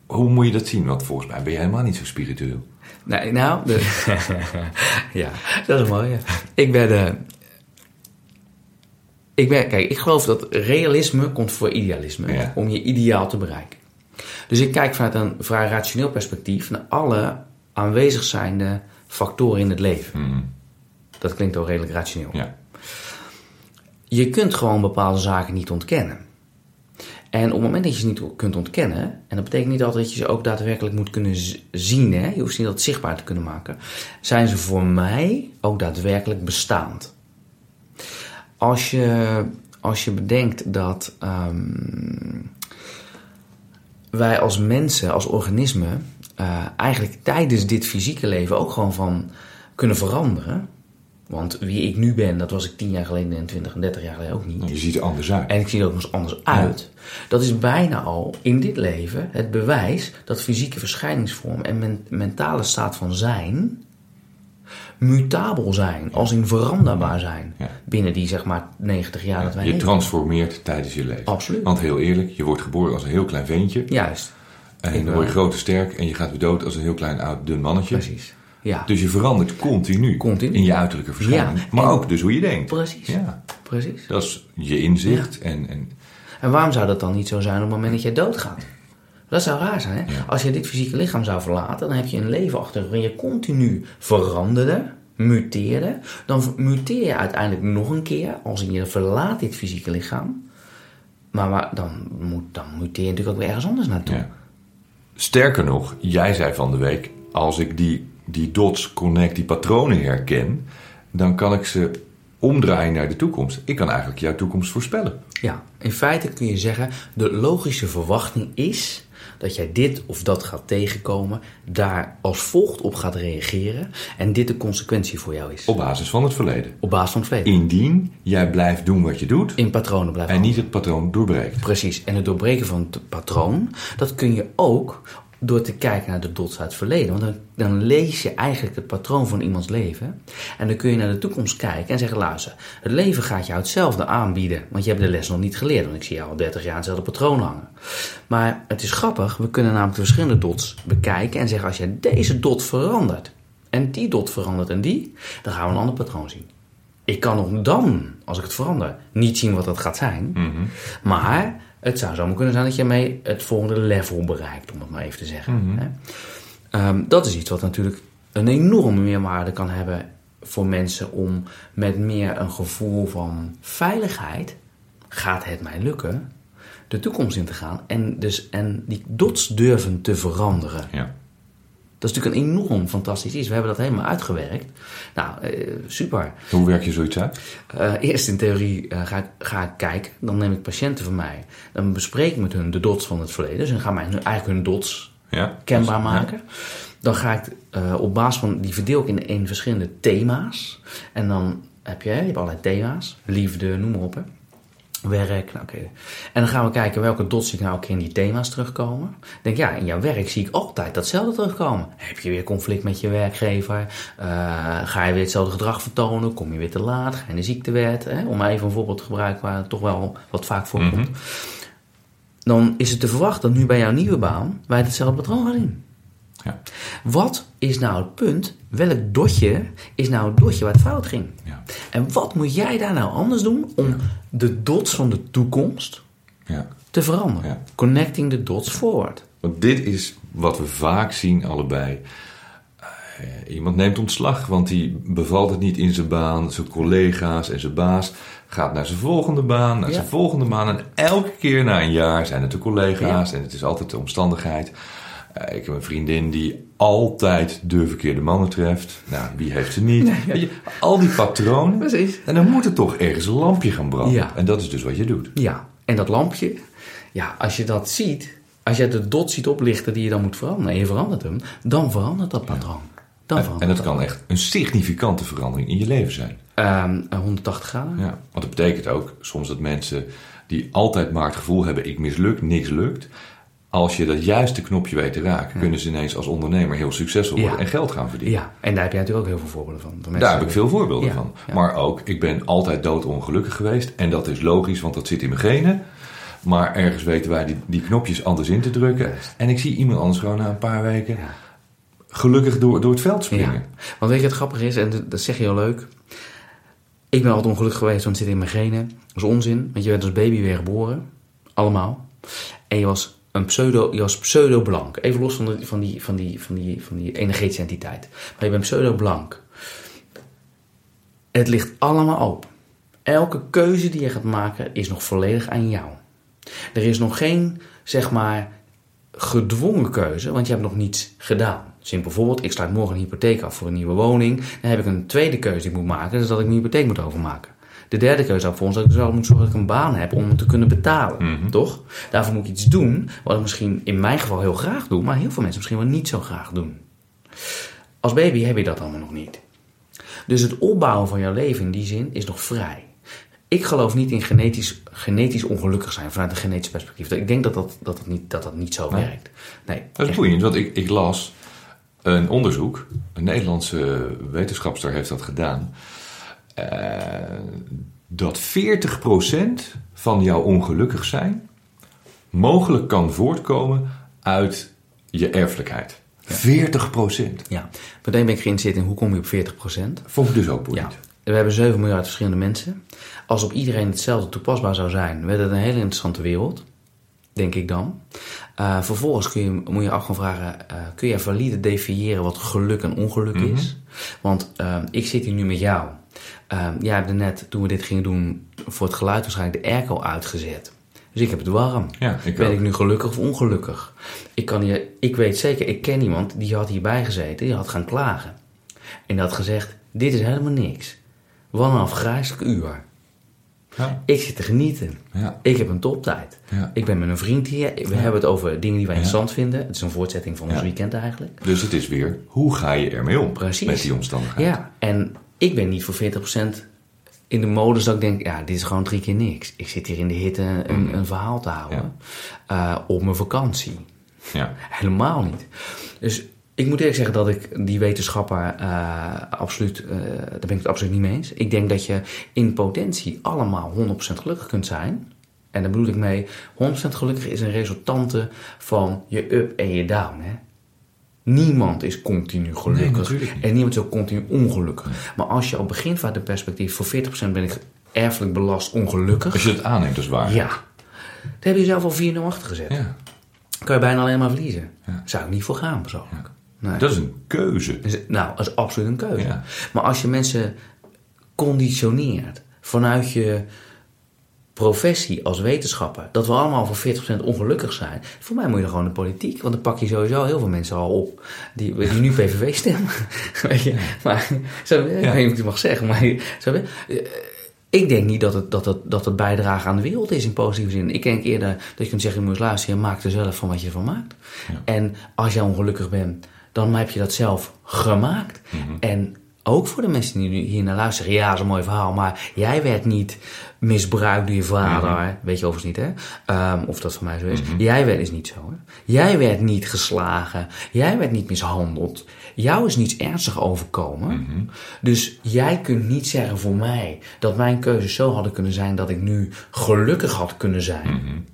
Hoe moet je dat zien? Want volgens mij ben je helemaal niet zo spiritueel. Nee, nou, de- ja, dat is mooi. Ja. Ik ben de. Ik ben, kijk, ik geloof dat realisme komt voor idealisme Ja. om je ideaal te bereiken. Dus ik kijk vanuit een vrij rationeel perspectief naar alle aanwezig zijnde factoren in het leven. Dat klinkt al redelijk rationeel. Ja. Je kunt gewoon bepaalde zaken niet ontkennen. En op het moment dat je ze niet kunt ontkennen, en dat betekent niet altijd dat je ze ook daadwerkelijk moet kunnen zien, hè? je hoeft ze niet altijd zichtbaar te kunnen maken, zijn ze voor mij ook daadwerkelijk bestaand. Als je, als je bedenkt dat ehm, wij als mensen, als organismen, eh, eigenlijk tijdens dit fysieke leven ook gewoon van kunnen veranderen. Want wie ik nu ben, dat was ik 10 jaar geleden en 20 en 30 jaar geleden ook niet. Nou, Je ziet er anders uit. En ik zie er ook nog eens anders uit. Dat is bijna al in dit leven het bewijs dat fysieke verschijningsvorm en men- mentale staat van zijn mutabel zijn, als in veranderbaar zijn. Ja. Binnen die zeg maar 90 jaar dat wij Je leven. transformeert tijdens je leven. Absoluut. Want heel eerlijk, je wordt geboren als een heel klein ventje. Juist, En dan word je groot en sterk en je gaat weer dood als een heel klein oud dun mannetje. precies. Ja, Dus je verandert continu, Continu. in je uiterlijke verschijning. Ja, Maar en- ook dus hoe je denkt. precies. Ja, precies. dat is je inzicht. En, en En waarom zou dat dan niet zo zijn op het moment dat jij doodgaat? Dat zou raar zijn. Hè? Ja. Als je dit fysieke lichaam zou verlaten, dan heb je een leven achter waarin je continu veranderde, muteerde. Dan muteer je uiteindelijk nog een keer als je verlaat dit fysieke lichaam. Maar dan, moet, dan muteer je natuurlijk ook weer ergens anders naartoe. ja. Sterker nog, jij zei van de week, als ik die, die dots connect, die patronen herken, dan kan ik ze omdraaien naar de toekomst. Ik kan eigenlijk jouw toekomst voorspellen. Ja, in feite kun je zeggen, de logische verwachting is dat jij dit of dat gaat tegenkomen, daar als volgt op gaat reageren en dit de consequentie voor jou is. Op basis van het verleden. Op basis van het verleden. Indien jij blijft doen wat je doet In patronen blijven en niet het patroon doorbreekt. Precies. En het doorbreken van het patroon, dat kun je ook door te kijken naar de dots uit het verleden. Want dan, dan lees je eigenlijk het patroon van iemands leven. En dan kun je naar de toekomst kijken en zeggen, luister, het leven gaat jou hetzelfde aanbieden. Want je hebt de les nog niet geleerd, want ik zie jou al 30 jaar hetzelfde patroon hangen. Maar het is grappig, we kunnen namelijk de verschillende dots bekijken en zeggen, als je deze dot verandert, en die dot verandert en die, dan gaan we een ander patroon zien. Ik kan nog dan, als ik het verander, niet zien wat dat gaat zijn. Maar het zou zomaar kunnen zijn dat je mee het volgende level bereikt, om het maar even te zeggen. Hè? Ehm, dat is iets wat natuurlijk een enorme meerwaarde kan hebben voor mensen om met meer een gevoel van veiligheid, gaat het mij lukken, de toekomst in te gaan en, dus, en die dots durven te veranderen. Ja. Dat is natuurlijk een enorm fantastisch iets. We hebben dat helemaal uitgewerkt. Nou, eh, super. Hoe werk je zoiets uit? Eh, eerst in theorie eh, ga, ik, ga ik kijken. Dan neem ik patiënten van mij. Dan bespreek ik met hun de dots van het verleden. Dus dan gaan hun- eigenlijk hun dots Ja. kenbaar Ja. maken. Dan ga ik op basis van, die verdeel ik in, in verschillende thema's. En dan heb je, je hebt allerlei thema's. Liefde, noem maar op. Hè. Werk, nou oké. En dan gaan we kijken welke dots nou ook in die thema's terugkomen. Ik denk, ja, in jouw werk zie ik altijd datzelfde terugkomen. Heb je weer conflict met je werkgever? Eh, ga je weer hetzelfde gedrag vertonen? Kom je weer te laat? Ga je in de ziektewet? Hè? Om even een voorbeeld te gebruiken waar het toch wel wat vaak voorkomt. Dan is het te verwachten dat nu bij jouw nieuwe baan wij hetzelfde patroon gaan zien. Ja. Wat is nou het punt? Welk dotje is nou het dotje waar het fout ging? Ja. En wat moet jij daar nou anders doen om de dots van de toekomst Ja. te veranderen? Connecting the dots forward. Want dit is wat we vaak zien allebei. Eh, iemand neemt ontslag, want die bevalt het niet in zijn baan. Zijn collega's en zijn baas gaat naar zijn volgende baan, naar zijn volgende baan. En elke keer na een jaar zijn het de collega's en het is altijd de omstandigheid. Eh, ik heb een vriendin die altijd de verkeerde mannen treft. Nou, wie heeft ze niet? Al die patronen. Precies. En dan moet er toch ergens een lampje gaan branden. Ja. En dat is dus wat je doet. Ja, en dat lampje, ja, als je dat ziet, als je de dot ziet oplichten die je dan moet veranderen en je verandert hem, dan verandert dat patroon. Dan En, verandert en dat kan echt een significante verandering in je leven zijn. Ehm, 180 graden. Ja, want dat betekent ook soms dat mensen die altijd maar het gevoel hebben: ik mislukt, niks lukt. Als je dat juiste knopje weet te raken, kunnen ze ineens als ondernemer heel succesvol worden Ja. en geld gaan verdienen. Ja, en daar heb jij natuurlijk ook heel veel voorbeelden van. Daar heb ik veel voorbeelden Ja, van. Maar ook, ik ben altijd doodongelukkig geweest. En dat is logisch, want dat zit in mijn genen. Maar ergens weten wij die, die knopjes anders in te drukken. En ik zie iemand anders gewoon na een paar weken gelukkig door, door het veld springen. Want weet je wat grappig is, en dat- dat zeg je heel leuk. Ik ben altijd ongelukkig geweest, want het zit in mijn genen. Dat is onzin, want je bent als baby weer geboren. Allemaal. En je was een pseudo, je pseudo-blank. Even los van, de, van, die, van, die, van, die, van die energetische entiteit. Maar je bent pseudo-blank. Het ligt allemaal open. Elke keuze die je gaat maken is nog volledig aan jou. Er is nog geen, zeg maar, gedwongen keuze, want je hebt nog niets gedaan. Simpel voorbeeld, ik sluit morgen een hypotheek af voor een nieuwe woning. Dan heb ik een tweede keuze die ik moet maken, is dat ik mijn hypotheek moet overmaken. De derde keuze zou volgens dat ik wel moet zorgen dat ik een baan heb om te kunnen betalen. Toch? Daarvoor moet ik iets doen, wat ik misschien in mijn geval heel graag doe, maar heel veel mensen misschien wel niet zo graag doen. Als baby heb je dat allemaal nog niet. Dus het opbouwen van jouw leven in die zin is nog vrij. Ik geloof niet in genetisch, genetisch ongelukkig zijn vanuit een genetisch perspectief. Ik denk dat dat, dat, dat, niet, dat, dat niet zo Nee. werkt. Nee, Dat is boeiend, want ik, ik las een onderzoek. Een Nederlandse wetenschapster heeft dat gedaan. Eh, dat 40% van jouw ongelukkig zijn mogelijk kan voortkomen uit je erfelijkheid. 40%. Ja, meteen ben ik geïnteresseerd in hoe kom je op 40%. Vond ik dus ook Ja, boeiend. we hebben 7 miljard verschillende mensen. Als op iedereen hetzelfde toepasbaar zou zijn, werd het een hele interessante wereld. Denk ik dan. Eh, vervolgens kun je, moet je af gaan vragen: eh, kun je valide definiëren wat geluk en ongeluk is? Want ik zit hier nu met jou. Eh, jij hebt er net, toen we dit gingen doen, voor het geluid waarschijnlijk de airco uitgezet. Dus ik heb het warm. Ja, ik ben ook. ik nu gelukkig of ongelukkig? Ik, kan hier, ik weet zeker, ik ken iemand die had hierbij gezeten, die had gaan klagen. En die had gezegd: Dit is helemaal niks. Wat een afgrijzelijk uur. Ja. Ik zit te genieten. Ja. Ik heb een toptijd. Ja. Ik ben met een vriend hier. We hebben het over dingen die wij interessant vinden. Het is een voortzetting van ons weekend eigenlijk. Dus het is weer, hoe ga je ermee om Precies. met die omstandigheid? Ja, en ik ben niet voor 40% in de modus dat ik denk, ja, dit is gewoon drie keer niks. Ik zit hier in de hitte een, een verhaal te houden eh, op mijn vakantie. Ja. Helemaal niet. Dus ik moet eerlijk zeggen dat ik die wetenschapper eh, absoluut, eh, daar ben ik het absoluut niet mee eens. Ik denk dat je in potentie allemaal 100% gelukkig kunt zijn. En daar bedoel ik mee, 100% gelukkig is een resultante van je up en je down. Hè? Niemand is continu gelukkig en niemand is ook continu ongelukkig. Maar als je al begint vanuit de perspectief, voor 40% ben ik erfelijk belast ongelukkig. Als je het aanneemt, is waar. Ja, daar heb je zelf al 4-0 achter gezet Ja. kan je bijna alleen maar verliezen. Ja. Zou ik niet voor gaan persoonlijk. Nee. Dat is een keuze. Dus, nou, dat is absoluut een keuze. Ja. Maar als je mensen conditioneert vanuit je professie als wetenschapper, dat we allemaal voor 40% ongelukkig zijn, voor mij moet je gewoon de politiek, want dan pak je sowieso heel veel mensen al op die, die nu PVV stemmen. Weet je? Maar, zo, ik Ja. weet niet of ik het mag zeggen, maar zo, eh, ik denk niet dat het, dat, het, dat het bijdrage aan de wereld is in positieve zin. Ik denk eerder dat je kunt zeggen, je moet luisteren, je maakt er zelf van wat je ervan maakt. En als jij ongelukkig bent, dan heb je dat zelf gemaakt. En ook voor de mensen die nu hier naar luisteren, ja, dat is een mooi verhaal, maar jij werd niet misbruikt door je vader, weet je overigens niet, hè? Ehm, of dat voor mij zo is. Jij werd is niet zo, hè? Jij werd niet geslagen, jij werd niet mishandeld, jou is niets ernstig overkomen. Dus jij kunt niet zeggen voor mij dat mijn keuzes zo hadden kunnen zijn dat ik nu gelukkig had kunnen zijn.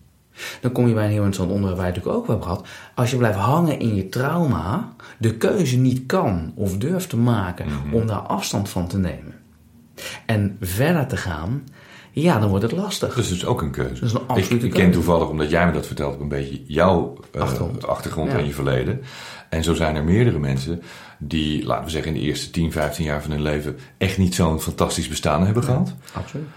Dan kom je bij een heel interessant onderwerp waar je het natuurlijk ook hebben gehad. Als je blijft hangen in je trauma, de keuze niet kan of durft te maken om daar afstand van te nemen. En verder te gaan, ja, dan wordt het lastig. Dat is dus ook een keuze. Dat is een absolute ik, ik ken toevallig, omdat jij me dat vertelt, ook een beetje jouw eh, Achtergrond. achtergrond Ja. en je verleden. En zo zijn er meerdere mensen die, laten we zeggen, in de eerste 10, 15 jaar van hun leven echt niet zo'n fantastisch bestaan hebben gehad. Absoluut.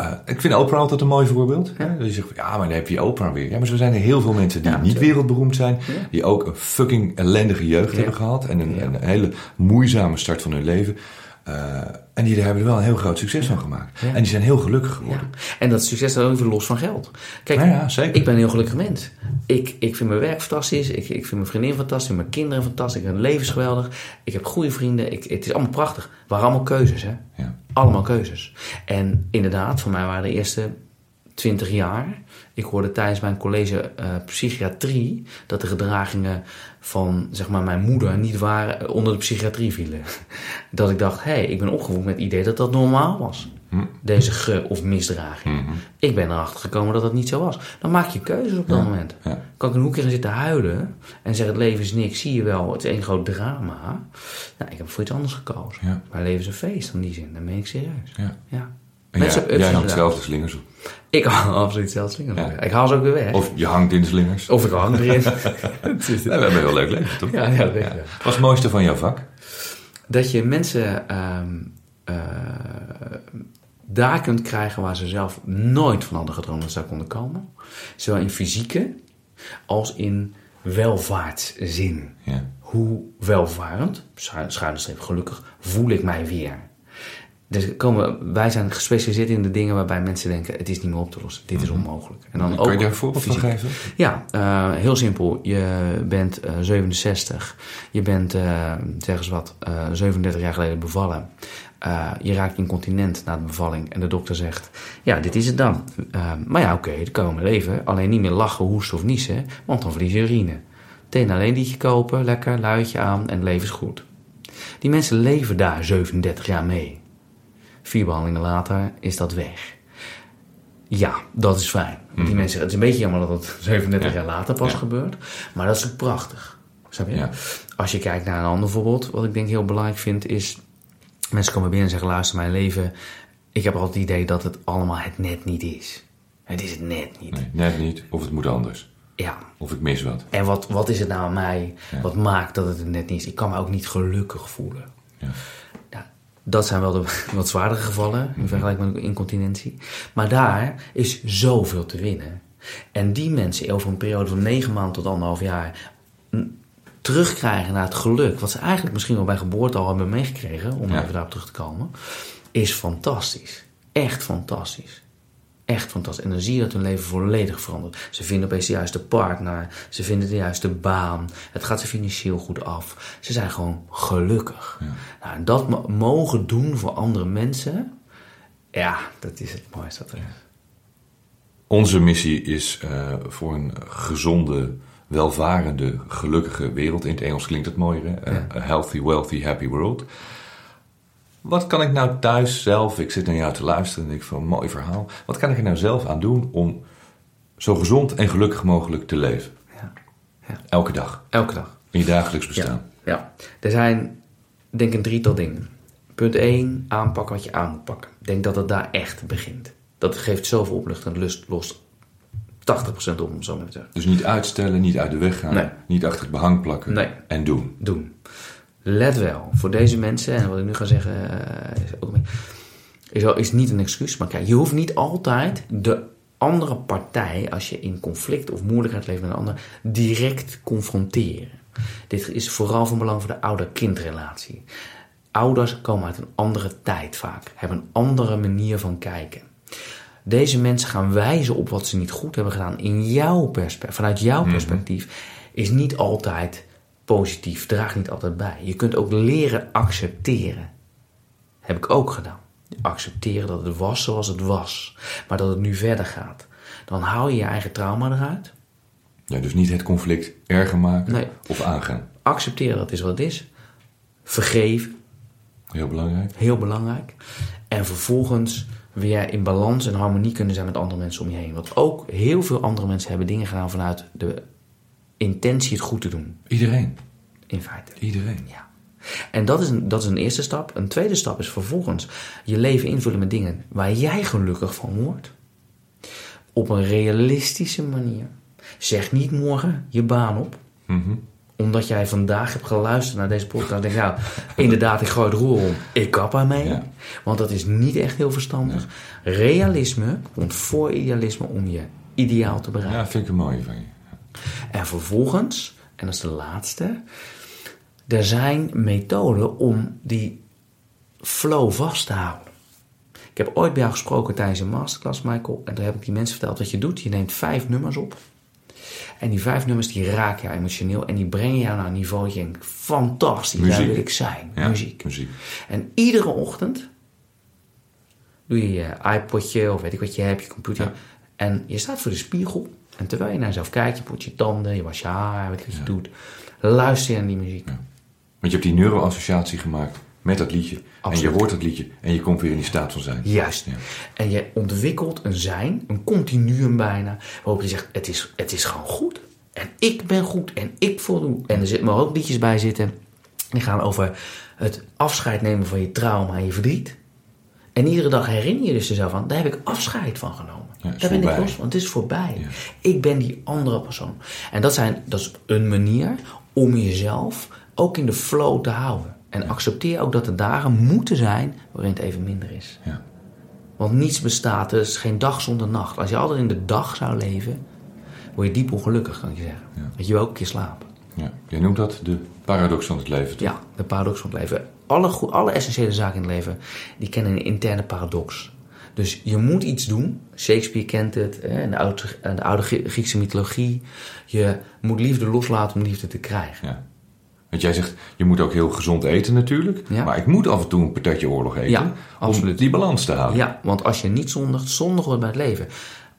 Eh, ik vind Oprah altijd een mooi voorbeeld. Ja. Je zegt, ja, maar dan heb je Oprah weer. Ja, maar zo zijn er heel veel mensen die Ja, niet wereldberoemd zijn. Ja. Die ook een fucking ellendige jeugd hebben gehad. En een, een hele moeizame start van hun leven. Eh, en die hebben er wel een heel groot succes van gemaakt. Ja. En die zijn heel gelukkig Ja. geworden. En dat succes staat ook even los van geld. Kijk, Ja, zeker. ik ben een heel gelukkig mens. Ik, ik vind mijn werk fantastisch. Ik, ik vind mijn vriendin fantastisch. Mijn kinderen fantastisch. Mijn leven is geweldig. Ik heb goede vrienden. Ik, het is allemaal prachtig. Het waren allemaal keuzes, hè? Ja. Allemaal keuzes. En inderdaad, voor mij waren de eerste 20 jaar. Ik hoorde tijdens mijn college eh, psychiatrie dat de gedragingen van zeg maar, mijn moeder niet waren, eh, onder de psychiatrie vielen. Dat ik dacht, hé, hey, ik ben opgevoed met het idee dat dat normaal was. Deze ge- of misdraging. Ik ben erachter gekomen dat dat niet zo was. Dan maak je keuzes op dat moment. ja. Kan ik een hoekje gaan zitten huilen en zeggen het leven is niks, zie je wel, het is één groot drama. Nou, ik heb voor iets anders gekozen. Ja. Mijn leven is een feest in die zin, dan ben ik serieus. Ja. Mensen- jij, hangt zelf de slingers op. Ik haal absoluut zelfs slingers. Ja. Ik haal ze ook weer weg. Of, Of je hangt in de slingers. ik hang erin. Nee, we hebben heel leuk leven, toch? ja, ja, dat. Wat is het mooiste van jouw vak? Dat je mensen ehm, eh, daar kunt krijgen waar ze zelf nooit van hadden gedroomd dat ze daar konden komen. Zowel in fysieke als in welvaartszin. Ja. Hoe welvarend, schuine streep gelukkig, voel ik mij weer. Dus komen, wij zijn gespecialiseerd in de dingen waarbij mensen denken: het is niet meer op te lossen, dit is onmogelijk. En dan Mhm. Kan je ook daar een voorbeeld van geven? Ja, eh, heel simpel. Je bent eh, 67. Je bent, eh zeg eens wat, eh 37 jaar geleden bevallen. Eh, je raakt incontinent na de bevalling. En de dokter zegt, ja, dit is het dan. Eh, maar ja, oké, dat kan we mee leven. Alleen niet meer lachen, hoesten of niezen. Want dan verlies je urine. Meteen alleen liedje kopen, lekker, luidje aan en het leven is goed. Die mensen leven daar 37 jaar mee. Vier behandelingen later is dat weg. Ja, dat is fijn. Want Die mensen, het is een beetje jammer dat het 37 Mhm. Ja. jaar later pas Ja. gebeurt. Maar dat is ook prachtig. Snap je? Ja. Als je kijkt naar een ander voorbeeld, wat ik denk heel belangrijk vind, is... Mensen komen binnen en zeggen, luister, mijn leven... Ik heb altijd het idee dat het allemaal het net niet is. Het is het net niet. Nee, net niet. Of het moet anders. Ja. Of ik mis wat. En wat, wat is het nou aan mij? Wat maakt dat het het net niet is? Ik kan me ook niet gelukkig voelen. Ja. Dat zijn wel de wat zwaardere gevallen in vergelijking met incontinentie. Maar daar is zoveel te winnen. En die mensen over een periode van negen maanden tot anderhalf jaar terugkrijgen naar het geluk, wat ze eigenlijk misschien wel bij geboorte al hebben meegekregen, om Ja. even daarop terug te komen, is fantastisch. Echt fantastisch. Echt fantastisch. En dan zie je dat hun leven volledig verandert. Ze vinden opeens de juiste partner. Ze vinden de juiste baan. Het gaat ze financieel goed af. Ze zijn gewoon gelukkig. Nou, en dat mo- mogen doen voor andere mensen. Ja, dat is het mooiste wat er is. Onze missie is eh, voor een gezonde, welvarende, gelukkige wereld. In het Engels klinkt het mooier, hè? A healthy, wealthy, happy world. Wat kan ik nou thuis zelf, ik zit naar jou te luisteren en denk van, mooi verhaal. Wat kan ik er nou zelf aan doen om zo gezond en gelukkig mogelijk te leven? Ja. Ja. Elke dag, Elke dag. in je dagelijks bestaan. Ja, ja. Er zijn, denk ik, een drietal dingen. Punt 1, aanpakken wat je aan moet pakken. Ik denk dat het daar echt begint. Dat geeft zoveel opluchting en lust, lost 80% op, om zo maar te zeggen. Dus niet uitstellen, niet uit de weg gaan, Nee. niet achter het behang plakken Nee. en doen. doen. Let wel, voor deze mensen, en wat ik nu ga zeggen, eh, is, ook, is, wel- is niet een excuus. Maar kijk, je hoeft niet altijd de andere partij, als je in conflict of moeilijkheid leeft met een ander, direct confronteren. Dit is vooral van belang voor de ouder-kindrelatie. Ouders komen uit een andere tijd vaak, hebben een andere manier van kijken. Deze mensen gaan wijzen op wat ze niet goed hebben gedaan in jouw perspectief, vanuit jouw perspectief, is niet altijd positief, draagt niet altijd bij. Je kunt ook leren accepteren. Heb ik ook gedaan. Accepteren dat het was zoals het was, maar dat het nu verder gaat. Dan haal je je eigen trauma eruit. Ja, dus niet het conflict erger maken Nee. of aangaan. Accepteren dat is wat het is. Vergeven, Heel belangrijk. heel belangrijk. En vervolgens weer in balans en harmonie kunnen zijn met andere mensen om je heen. Want ook heel veel andere mensen hebben dingen gedaan vanuit de intentie het goed te doen. Iedereen. In feite. Iedereen. Ja. En dat is, een, dat is een eerste stap. Een tweede stap is vervolgens je leven invullen met dingen waar jij gelukkig van wordt. Op een realistische manier. Zeg niet morgen je baan op. Mhm. Omdat jij vandaag hebt geluisterd naar deze podcast. En denk nou, inderdaad, ik gooi het roer om. Ik kap ermee. Ja. Want dat is niet echt heel verstandig. Realisme komt voor idealisme om je ideaal te bereiken. Ja, vind ik een mooie van je. En vervolgens, en dat is de laatste, er zijn methoden om die flow vast te houden. Ik heb ooit bij jou gesproken tijdens een masterclass, Michael, en daar heb ik die mensen verteld wat je doet. Je neemt vijf nummers op. En die vijf nummers die raken jou emotioneel en die brengen jou naar een niveau dat je denkt, fantastisch, daar Muziek. wil ik zijn. Ja, Muziek. muziek. En iedere ochtend doe je je iPodje of weet ik wat je hebt, je computer. Ja. En je staat voor de spiegel. En terwijl je naar jezelf kijkt, je poet je tanden, je was je haar, weet je wat je doet. Luister je naar die muziek. Want je hebt die neuroassociatie gemaakt met dat liedje. En Absoluut. je hoort dat liedje en je komt weer in die staat van zijn. Juist. Ja. En je ontwikkelt een zijn, een continuum bijna, waarop je zegt, het is, het is gewoon goed. En ik ben goed en ik voldoe. En er zitten maar ook liedjes bij zitten, die gaan over het afscheid nemen van je trauma en je verdriet. En iedere dag herinner je dus jezelf aan, daar heb ik afscheid van genomen. Ja, daar ben ik los van, het is voorbij. Ja. Ik ben die andere persoon. En dat, zijn, dat is een manier om jezelf ook in de flow te houden. En accepteer ook dat er dagen moeten zijn waarin het even minder is. Ja. Want niets bestaat, er is geen dag zonder nacht. Als je altijd in de dag zou leven, word je diep ongelukkig, kan ik je zeggen. Ja. Dat je ook een keer slapen. Ja. Jij noemt dat de paradox van het leven. toch? Ja, de paradox van het leven. Alle, alle essentiële zaken in het leven, die kennen een interne paradox. Dus je moet iets doen. Shakespeare kent het, hè, de oude, de oude Grie- Griekse mythologie. Je moet liefde loslaten om liefde te krijgen. Ja. Want jij zegt, je moet ook heel gezond eten natuurlijk. Ja. Maar ik moet af en toe een patatje oorlog eten. Ja, om die balans te houden. Ja, want als je niet zondigt, zondig wordt bij het leven.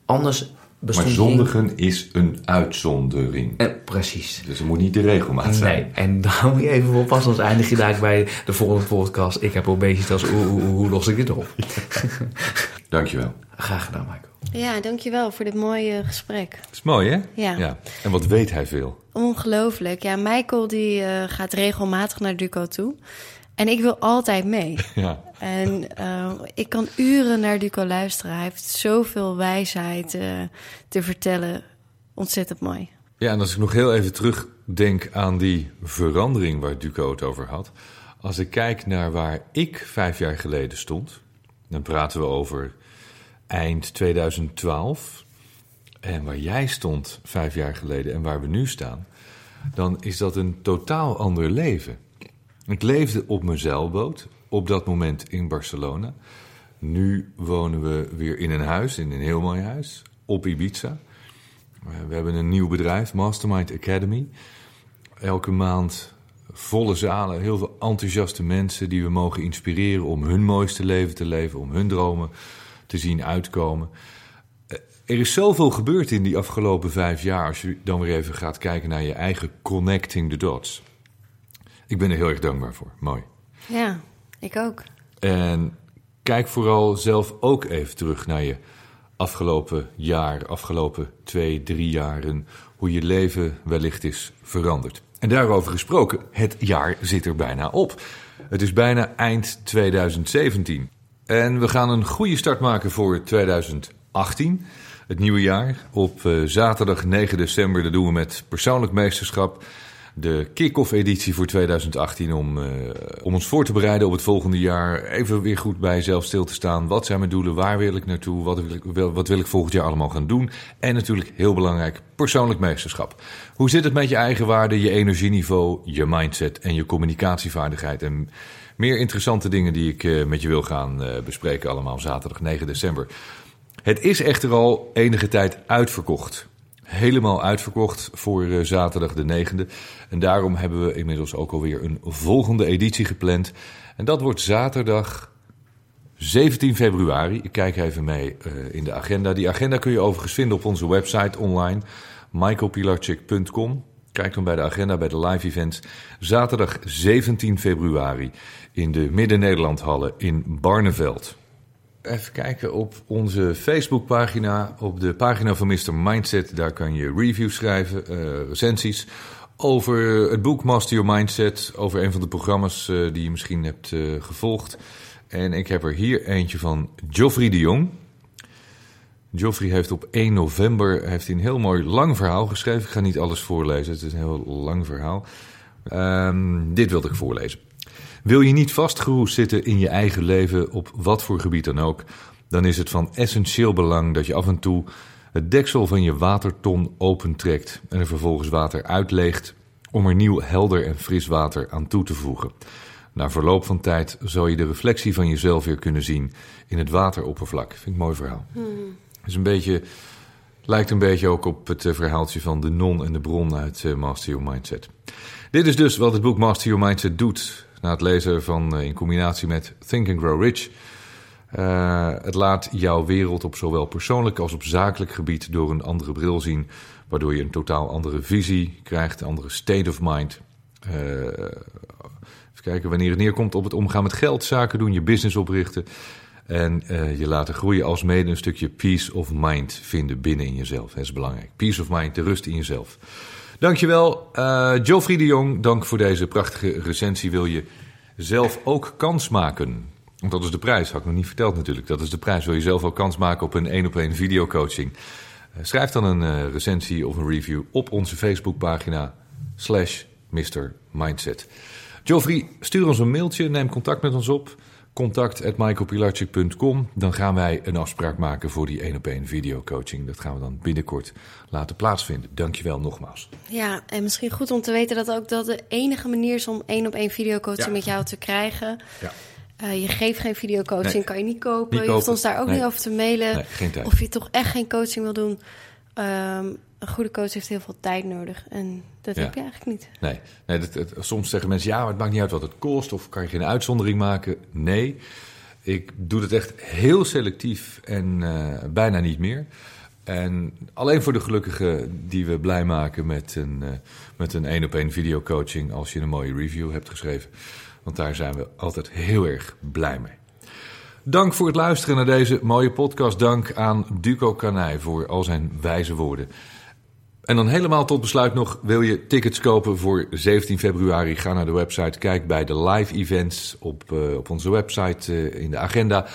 Anders Maar zondigen is een uitzondering. Eh, precies. Dus het moet niet de regelmaat zijn. Nee, en daar moet je even voor passen. Anders eindig je daar bij de volgende podcast. Ik heb obesitas, hoe, hoe, hoe los ik dit op? Dankjewel. Graag gedaan, Michael. Ja, dankjewel voor dit mooie gesprek. Dat is mooi, hè? Ja. En wat weet hij veel? Ongelooflijk. Ja, Michael die eh, gaat regelmatig naar Duco toe. En ik wil altijd mee. Ja. En eh, ik kan uren naar Duco luisteren. Hij heeft zoveel wijsheid eh, te vertellen. Ontzettend mooi. Ja, en als ik nog heel even terugdenk aan die verandering waar Duco het over had. Als ik kijk naar waar ik vijf jaar geleden stond, dan praten we over eind 2012. En waar jij stond vijf jaar geleden en waar we nu staan, dan is dat een totaal ander leven. Ik leefde op mijn zeilboot, op dat moment in Barcelona. Nu wonen we weer in een huis, in een heel mooi huis, op Ibiza. Eh, We hebben een nieuw bedrijf, Mastermind Academy. Elke maand volle zalen, heel veel enthousiaste mensen die we mogen inspireren om hun mooiste leven te leven, om hun dromen te zien uitkomen. Eh, Er is zoveel gebeurd in die afgelopen vijf jaar, als je dan weer even gaat kijken naar je eigen connecting the dots. Ik ben er heel erg dankbaar voor. Mooi. Ja, ik ook. En kijk vooral zelf ook even terug naar je afgelopen jaar, afgelopen twee, drie jaren, hoe je leven wellicht is veranderd. En daarover gesproken, het jaar zit er bijna op. Het is bijna eind 2017. En we gaan een goede start maken voor 2018, het nieuwe jaar. Op eh, zaterdag 9 december, dat doen we met persoonlijk meesterschap de kick-off editie voor 2018 om, eh, om ons voor te bereiden op het volgende jaar. Even weer goed bij jezelf stil te staan. Wat zijn mijn doelen? Waar wil ik naartoe? Wat wil ik, wat wil ik volgend jaar allemaal gaan doen? En natuurlijk heel belangrijk, persoonlijk meesterschap. Hoe zit het met je eigen waarde, je energieniveau, je mindset en je communicatievaardigheid? En meer interessante dingen die ik eh, met je wil gaan eh, bespreken allemaal zaterdag 9 december. Het is echter al enige tijd uitverkocht. Helemaal uitverkocht voor eh, zaterdag de 9e. En daarom hebben we inmiddels ook alweer een volgende editie gepland. En dat wordt zaterdag 17 februari. Ik kijk even mee eh, in de agenda. Die agenda kun je overigens vinden op onze website online. michaelpilarchik.com Kijk dan bij de agenda bij de live events. Zaterdag 17 februari in de Midden-Nederlandhallen in Barneveld. Even kijken op onze Facebookpagina, op de pagina van Mr. Mindset. Daar kan je reviews schrijven, eh, recensies over het boek Master Your Mindset. Over een van de programma's eh, die je misschien hebt eh, gevolgd. En ik heb er hier eentje van Geoffrey de Jong. Geoffrey heeft op 1 november heeft hij een heel mooi lang verhaal geschreven. Ik ga niet alles voorlezen, het is een heel lang verhaal. Ehm, dit wilde ik voorlezen. Wil je niet vastgeroest zitten in je eigen leven, op wat voor gebied dan ook, dan is het van essentieel belang dat je af en toe het deksel van je waterton opentrekt en er vervolgens water uitleegt om er nieuw helder en fris water aan toe te voegen. Na verloop van tijd zal je de reflectie van jezelf weer kunnen zien in het wateroppervlak. Vind ik een mooi verhaal. is een beetje, lijkt een beetje ook op het eh, verhaaltje van de non en de bron uit eh, Master Your Mindset. Dit is dus wat het boek Master Your Mindset doet na het lezen van eh, in combinatie met Think and Grow Rich. Uh, het laat jouw wereld op zowel persoonlijk als op zakelijk gebied door een andere bril zien, waardoor je een totaal andere visie krijgt, een andere state of mind. Uh, even kijken, wanneer het neerkomt op het omgaan met geld, zaken doen, je business oprichten en je laten groeien als mede een stukje peace of mind vinden binnen in jezelf. Dat is belangrijk. Peace of mind, de rust in jezelf. Dankjewel, uh, Geoffrey de Jong. Dank voor deze prachtige recensie. Wil je zelf ook kans maken? Want dat is de prijs, had ik nog niet verteld natuurlijk. Dat is de prijs. Wil je zelf ook kans maken op een één op één videocoaching? Uh, schrijf dan een uh, recensie of een review op onze Facebookpagina slash Mr. Mindset. Geoffrey, stuur ons een mailtje, neem contact met ons op. Contact@michaelpilarczyk.com. Dan gaan wij een afspraak maken voor die één op één videocoaching. Dat gaan we dan binnenkort laten plaatsvinden. Dankjewel nogmaals. Ja, en misschien goed om te weten dat ook dat de enige manier is om één op één videocoaching Ja. met jou te krijgen. Ja. Uh, je geeft geen videocoaching, Nee. kan je niet kopen. Niet Je hoeft kopen. ons daar ook Nee. niet over te mailen. Nee. Of je toch echt geen coaching wil doen. Ehm, een goede coach heeft heel veel tijd nodig. En dat Ja. heb je eigenlijk niet. Nee, nee dat, soms zeggen mensen ja, maar het maakt niet uit wat het kost of kan je geen uitzondering maken. Nee, ik doe het echt heel selectief en eh, bijna niet meer. En alleen voor de gelukkigen die we blij maken met een eh, met een één op één videocoaching als je een mooie review hebt geschreven. Want daar zijn we altijd heel erg blij mee. Dank voor het luisteren naar deze mooie podcast. Dank aan Duco Kanij voor al zijn wijze woorden. En dan helemaal tot besluit nog, wil je tickets kopen voor 17 februari? Ga naar de website, kijk bij de live events op, eh, op onze website eh, in de agenda.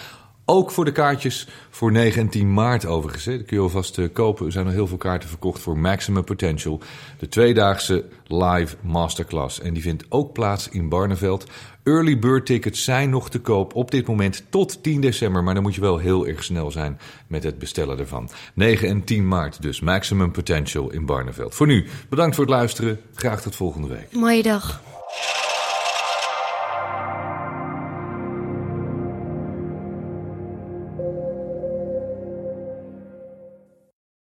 Ook voor de kaartjes voor 9 en 10 maart overigens. Hè. Dat kun je alvast eh, kopen. Er zijn nog heel veel kaarten verkocht voor Maximum Potential. De tweedaagse live masterclass. En die vindt ook plaats in Barneveld. Early bird tickets zijn nog te koop op dit moment tot 10 december. Maar dan moet je wel heel erg snel zijn met het bestellen ervan. 9 en 10 maart dus. Maximum Potential in Barneveld. Voor nu, bedankt voor het luisteren. Graag tot volgende week. Mooie dag.